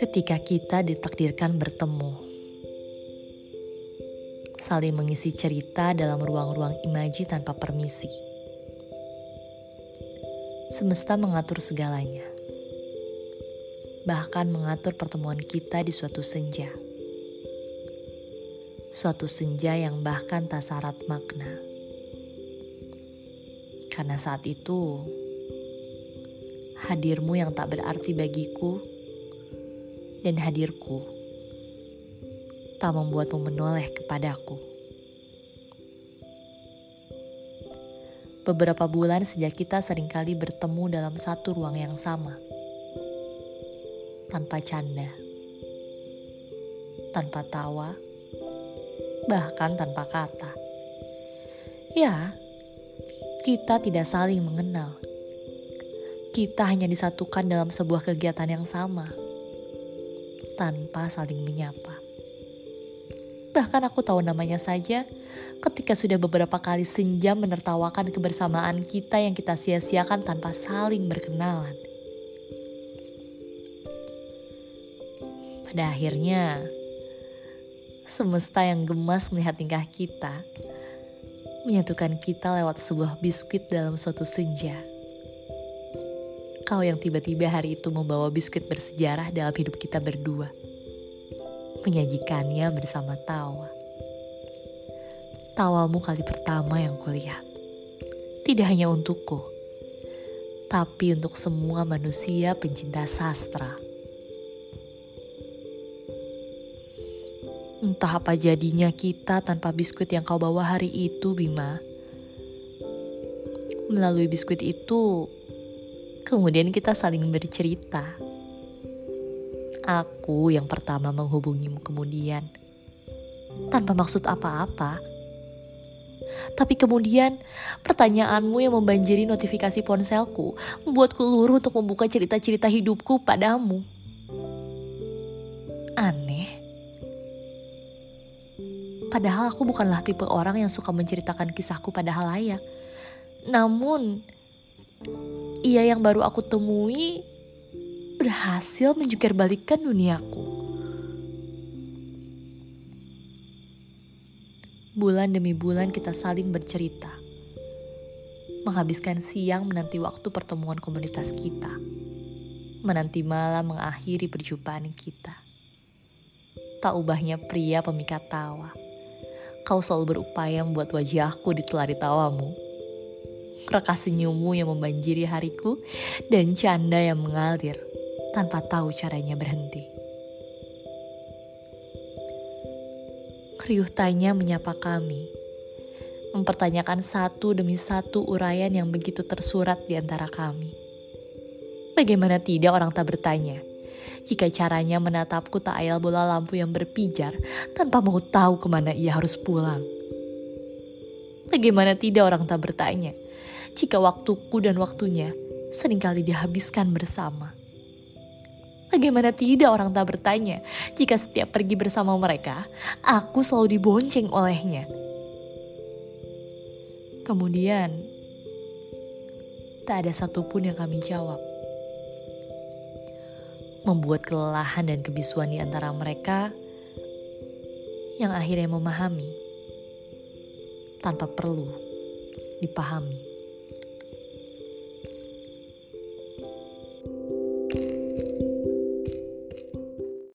Ketika kita ditakdirkan bertemu, saling mengisi cerita dalam ruang-ruang imaji tanpa permisi. Semesta mengatur segalanya, bahkan mengatur pertemuan kita di suatu senja. Suatu senja yang bahkan tak syarat makna. Karena saat itu, hadirmu yang tak berarti bagiku dan hadirku tak membuatmu menoleh kepadaku. Beberapa bulan sejak kita sering kali bertemu dalam satu ruang yang sama. Tanpa canda. Tanpa tawa. Bahkan tanpa kata. Ya, kita tidak saling mengenal. Kita hanya disatukan dalam sebuah kegiatan yang sama tanpa saling menyapa. Bahkan aku tahu namanya saja ketika sudah beberapa kali senja menertawakan kebersamaan kita yang kita sia-siakan tanpa saling berkenalan. Pada akhirnya, semesta yang gemas melihat tingkah kita menyatukan kita lewat sebuah biskuit dalam suatu senja kau yang tiba-tiba hari itu membawa biskuit bersejarah dalam hidup kita berdua. Menyajikannya bersama tawa. Tawamu kali pertama yang kulihat. Tidak hanya untukku, tapi untuk semua manusia pencinta sastra. Entah apa jadinya kita tanpa biskuit yang kau bawa hari itu, Bima. Melalui biskuit itu, Kemudian kita saling bercerita. Aku yang pertama menghubungimu kemudian. Tanpa maksud apa-apa. Tapi kemudian pertanyaanmu yang membanjiri notifikasi ponselku membuatku luruh untuk membuka cerita-cerita hidupku padamu. Aneh. Padahal aku bukanlah tipe orang yang suka menceritakan kisahku pada halayak. Namun, ia yang baru aku temui berhasil menjungkir balikan duniaku. Bulan demi bulan kita saling bercerita. Menghabiskan siang menanti waktu pertemuan komunitas kita. Menanti malam mengakhiri perjumpaan kita. Tak ubahnya pria pemikat tawa. Kau selalu berupaya membuat wajahku ditelari tawamu reka senyummu yang membanjiri hariku, dan canda yang mengalir tanpa tahu caranya berhenti. Riuh tanya menyapa kami, mempertanyakan satu demi satu uraian yang begitu tersurat di antara kami. Bagaimana tidak orang tak bertanya, jika caranya menatapku tak ayal bola lampu yang berpijar tanpa mau tahu ke mana ia harus pulang. Bagaimana tidak orang tak bertanya, jika waktuku dan waktunya sering kali dihabiskan bersama. Bagaimana tidak orang tak bertanya jika setiap pergi bersama mereka, aku selalu dibonceng olehnya. Kemudian, tak ada satupun yang kami jawab. Membuat kelelahan dan kebisuan di antara mereka yang akhirnya memahami tanpa perlu dipahami.